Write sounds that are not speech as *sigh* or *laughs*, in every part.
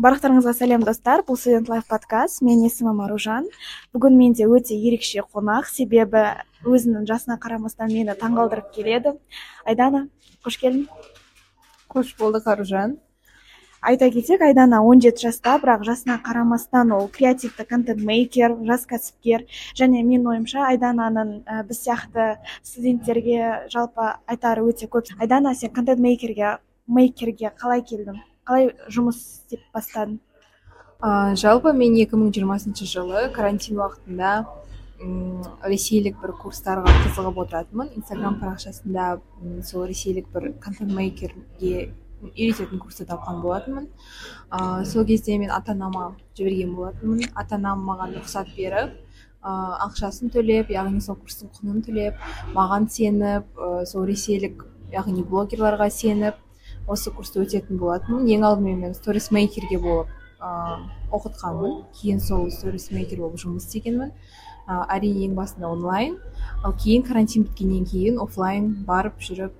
барлықтарыңызға сәлем достар. Бұл студент лайф подкаст. Менің есімім аружан. Бүгін менде өте ерекше қонақ. Себебі өзінің жасына қарамастан мені таңғалдырып келеді. Айдана қош келдің. Қош болдық аружан. Айта кетейік айдана 17 жаста бірақ жасына қарамастан ол креативті контент мейкер жас кәсіпкер. Және менің ойымша айдананың ә, біз сияқты студенттерге жалпы айтары өте көп. Айдана сен контент мейкерге мейкерге қалай келдің? Қалай жұмыс істеп бастадың? Ә, жалпы мен 2020 жылы карантин уақытында ресейлік бір курстарға қызығып отыратынмын. Инстаграм парақшасында сол ресейлік бір контент мейкерге үйрететін курсты тапқан болатынмын. Ә, сол кезде мен ата анама жіберген болатынмын. Ата анам маған рұқсат беріп ә, ақшасын төлеп яғни сол курстың құнын төлеп маған сеніп ә, сол ресейлік яғни блогерларға сеніп осы курсты өтетін болатынмын ең алдымен мен сторис мейкерге болып ыыы оқытқанмын. Кейін сол сторис мейкер болып жұмыс істегенмін. Ә, әрине ең басында онлайн. Ал кейін карантин біткеннен кейін офлайн барып жүріп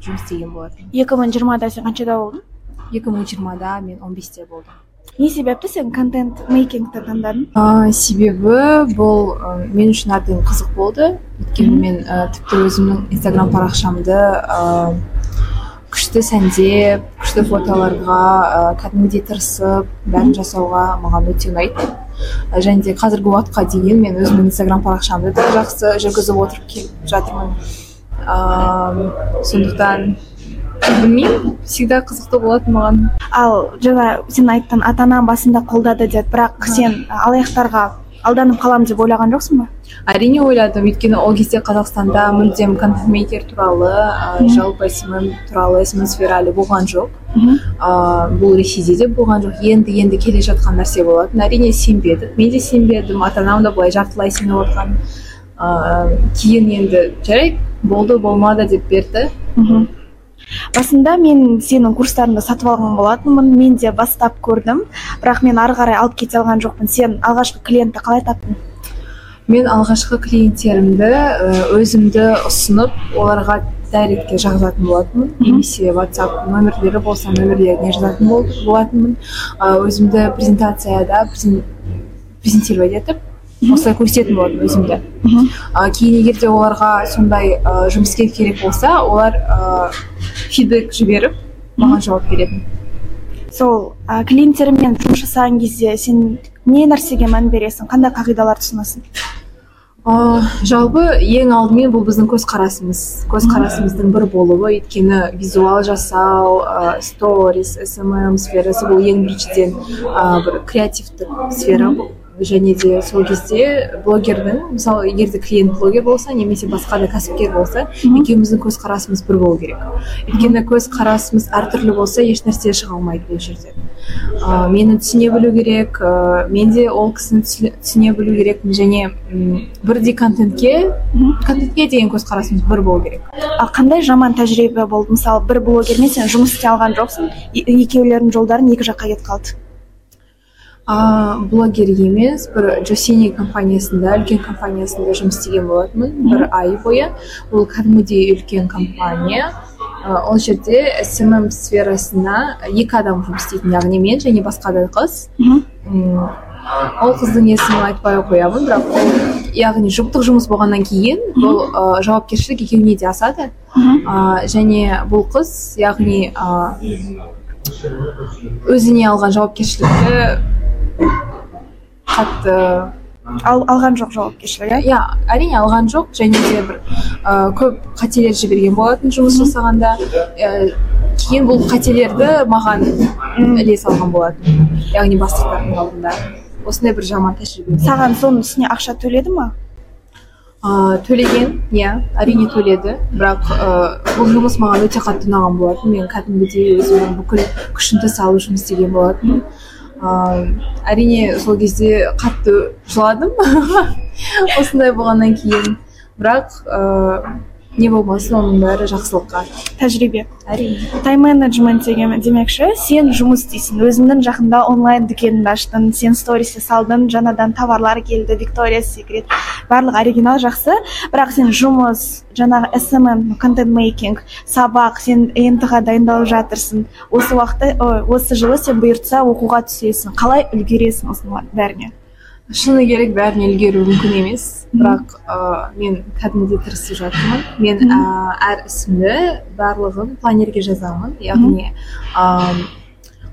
жұмыс істеген болатынмын. Екі мың жиырмада сен қаншада болдың? Екі мың жиырмада мен он бесте болдым. Не себепті сен контент мейкингті таңдадың? Ә, себебі бұл ә, мен үшін әбден қызық болды. Өйткені мен ә, тіпті өзімнің инстаграм парақшамды күшті сәндеп күшті фотоларға ә, кәдімгідей тырысып бәрін жасауға маған өте ұнайды. Және де қазіргі уақытқа дейін мен өзімнің инстаграм парақшамды да жақсы жүргізіп отырып келіп жатырмын. Ыыы сондықтан білмеймін всегда қызықты болатын маған. Ал жаңа сен айттың ата анам басында қолдады деді бірақ сен алаяқтарға алданып қаламын деп ойлаған жоқсың ба? Әрине ойладым. Өйткені ол кезде қазақстанда мүлдем контент туралы ә, жалпы смм туралы смм сфера әлі болған жоқ. Ә, бұл ресейде де болған жоқ. Енді енді келе жатқан нәрсе болатын. Әрине сенбедік мен де сенбедім. Ата анам да былай жартылай сеніп отырған ә, кейін енді жарайды болды болмады деп берді. Басында мен сенің курстарыңды сатып алған болатынмын. Мен де бастап көрдім. Бірақ мен ары қарай алып кете алған жоқпын. Сен алғашқы клиентті қалай таптың? Мен алғашқы клиенттерімді өзімді ұсынып оларға дайректке жазатын болатынмын. Немесе ватсап нөмірлері болса нөмірлеріне жазатын болатынмын. Өзімді презентацияда презентировать етіп осылай көрсететін болатынмын өзімді. Кейін егер де оларға сондай жұмыскер керек болса олар фидбек жіберіп маған жауап беретін сол ә, клиенттермен жұмыс жасаған кезде сен не нәрсеге мән бересің? Қандай қағидаларды ұсынасың? Ә, жалпы ең алдымен бұл біздің көзқарасымыз. Көзқарасымыздың бір болуы өйткені визуал жасау ә, сторис смм сферасы бұл ең біріншіден ә, бір креативтік сфера және де сол кезде блогердің мысалы егер де клиент блогер болса немесе басқа да кәсіпкер болса екеуміздің көзқарасымыз бір болу керек. Өйткені көзқарасымыз әртүрлі болса ешнәрсе шыға алмайды бұл жерде. Ә, мені түсіне білу керек ә, мен де ол кісіні түсіне білу керекпін және бірдей контентке контентке деген көзқарасымыз бір болу керек. Ал қандай жаман тәжірибе болды? Мысалы бір блогермен сен жұмыс істей алған жоқсың екеулерінің жолдарың екі жаққа кетіп қалды. А блогер емес бір джосини компаниясында үлкен компаниясында жұмыс істеген болатынмын бір ай бойы. Ол кәдімгідей үлкен компания. Ол жерде смм сферасына екі адам жұмыс істейтін яғни мен және басқа да қыз. Ол қыздың есімін айтпай ақ қоямын бірақ ол яғни жұптық жұмыс болғаннан кейін бұл ә, жауапкершілік екеуіне де асады. Ә, және бұл қыз яғни ә, өзіне алған жауапкершілікті қатты ал, алған жоқ жауапкершілік иә? Әрине алған жоқ. Және де бір ә, көп қателер жіберген болатын жұмыс жасағанда ә, кейін бұл қателерді маған іле салған болатын яғни бастықтардың алдында. Осындай бір жаман тәжірибе. Саған соның үстіне ақша төледі ма? Ә, төлеген иә әрине төледі. Бірақ ә, бұл жұмыс маған өте қатты ұнаған болатын. Мен кәдімгідей өзімнің бүкіл күшімді салып жұмыс істеген болатынмын. Әрине сол кезде қатты жыладым. *laughs* Осындай болғаннан кейін. Бірақ не болмасын оның бәрі жақсылыққа. Тәжірибе. әрине. Тайм менеджмент деген демекші сен жұмыс істейсің. Өзіңнің жақында онлайн дүкеніңді аштың сен стористе салдың жаңадан товарлар келді виктория секрет барлығы оригинал жақсы. Бірақ сен жұмыс жаңағы смм контент мейкинг сабақ сен ент ға дайындалып жатырсың. Осы уақытта осы жылы сен бұйыртса оқуға түсесің. Қалай үлгересің осының бәріне? Шыны керек бәріне үлгеру мүмкін емес. Бірақ ә, мен кәдімгідей тырысып жатырмын. Мен ә, әр ісімді барлығын планерге жазамын. Яғни ә,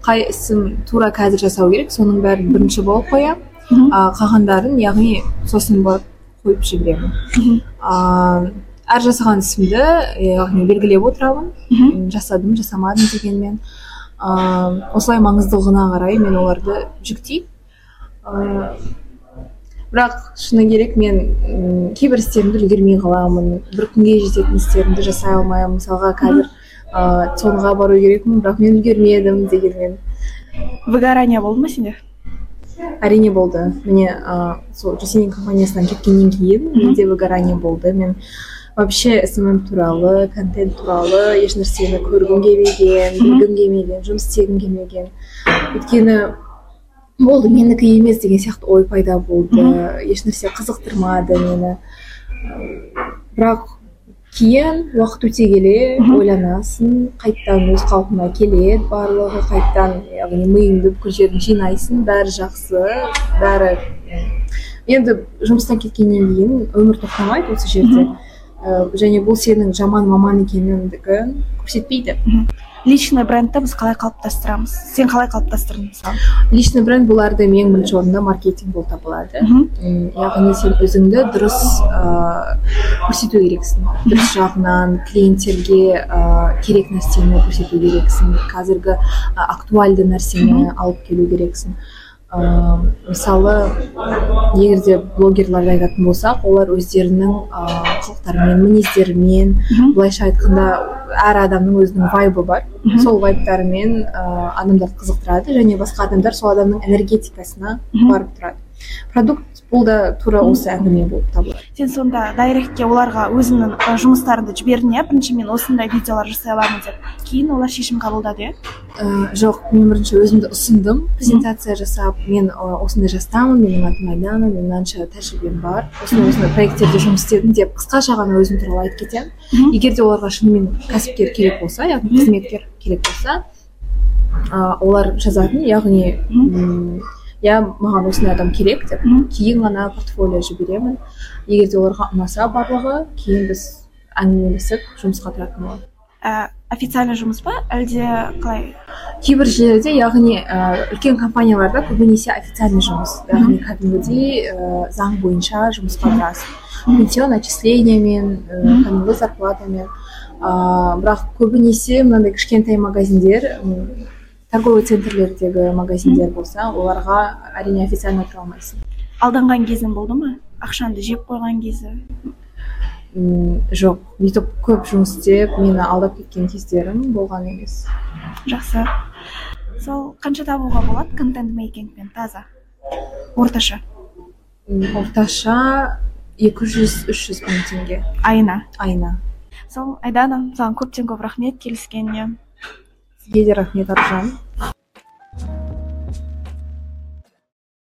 қай ісім тура қазір жасау керек соның бәрін бірінші болып қоямын ә, қалғандарын яғни сосын барып қойып жіберемін. Ә, әр жасаған ісімді яғни белгілеп отырамын. Жасадым жасамадым дегенмен. Ә, осылай маңыздылығына қарай мен оларды жүктеймін. Бірақ шыны керек мен кейбір істерімді үлгермей қаламын. Бір күнге жететін істерімді жасай алмаймын. Мысалға қазір ыыы цон бару керекпін бірақ мен үлгермедім дегенмен. Выгорание болды ма сенде? Әрине болды. Міне ыыы сол жасенин компаниясынан кеткеннен кейін менде выгорание болды. Мен вообще смм туралы контент туралы ешнәрсені көргім келмеген білгім келмеген жұмыс істегім келмеген. Өйткені болды менікі емес деген сияқты ой пайда болды. Ешнәрсе қызықтырмады мені. Бірақ кейін уақыт өте келе ойланасың қайтадан өз қалпына келеді барлығы қайтадан яғни миыңды бүкіл жерін жинайсың бәрі жақсы бәрі енді жұмыстан кеткеннен кейін өмір тоқтамайды осы жерде. Және бұл сенің жаман маман екеніңдігін көрсетпейді. Личный брендті біз қалай қалыптастырамыз? Сен қалай қалыптастырдың мысалы? Личный бренд бұл әрдайым ең бірінші орында маркетинг болып табылады. Яғни сен өзіңді дұрыс ыыы көрсету керексің. Дұрыс жағынан клиенттерге ыыы керек нәрсені көрсету керексің. Қазіргі актуальды нәрсені алып келу керексің. Ыыы мысалы егер де блогерларды айтатын болсақ олар өздерінің ыыы қылықтарымен мінездерімен былайша айтқанда әр адамның өзінің вайбы бар. Сол вайбтарымен ыыы адамдарды қызықтырады және басқа адамдар сол адамның энергетикасына барып тұрады. Продукт бұл да тура осы әңгіме болып табылады. Сен сонда дайректке оларға өзіңнің жұмыстарыңды жібердің иә? Бірінші мен осындай видеолар жасай аламын деп. Кейін олар шешім қабылдады иә? Ә, жоқ мен бірінші өзімді ұсындым. Презентация жасап мен осындай жастамын менің атым айдана менің мынанша тәжірибем бар. Осындай осындай проекттерде жұмыс істедім деп қысқаша ғана өзім туралы айтып кетемін. Егер де оларға шынымен кәсіпкер керек болса яғни қызметкер керек болса ә, олар жазатын яғни иә маған осындай адам керек деп кейін ғана портфолио жіберемін. Егер де оларға ұнаса барлығы кейін біз әңгімелесіп жұмысқа тұратын боламыз. Ә, официальный жұмыс па әлде қалай кейбір жерлерде яғни ә, үлкен компанияларда көбінесе официальный жұмыс яғни кәдімгідей ә, заң бойынша жұмысқа тұрасың. Пенсионный отчислениямен ә, кәдімгі зарплатамен. Ыыы бірақ көбінесе мынандай кішкентай магазиндер торговый центрлердегі магазиндер болса оларға әрине официально тұра алмайсың. Алданған кезің болды ма? Ақшаңды жеп қойған кезі? Жоқ бүйтіп көп жұмыс істеп мені алдап кеткен кездерім болған емес. Жақсы. Сол қанша табуға болады контент мейкингпен таза? Орташа. Орташа екі жүз үш жүз мың теңге. Айына. Айына. Сол айдана саған көптен көп рахмет келіскеніңе сізге де рахмет аружан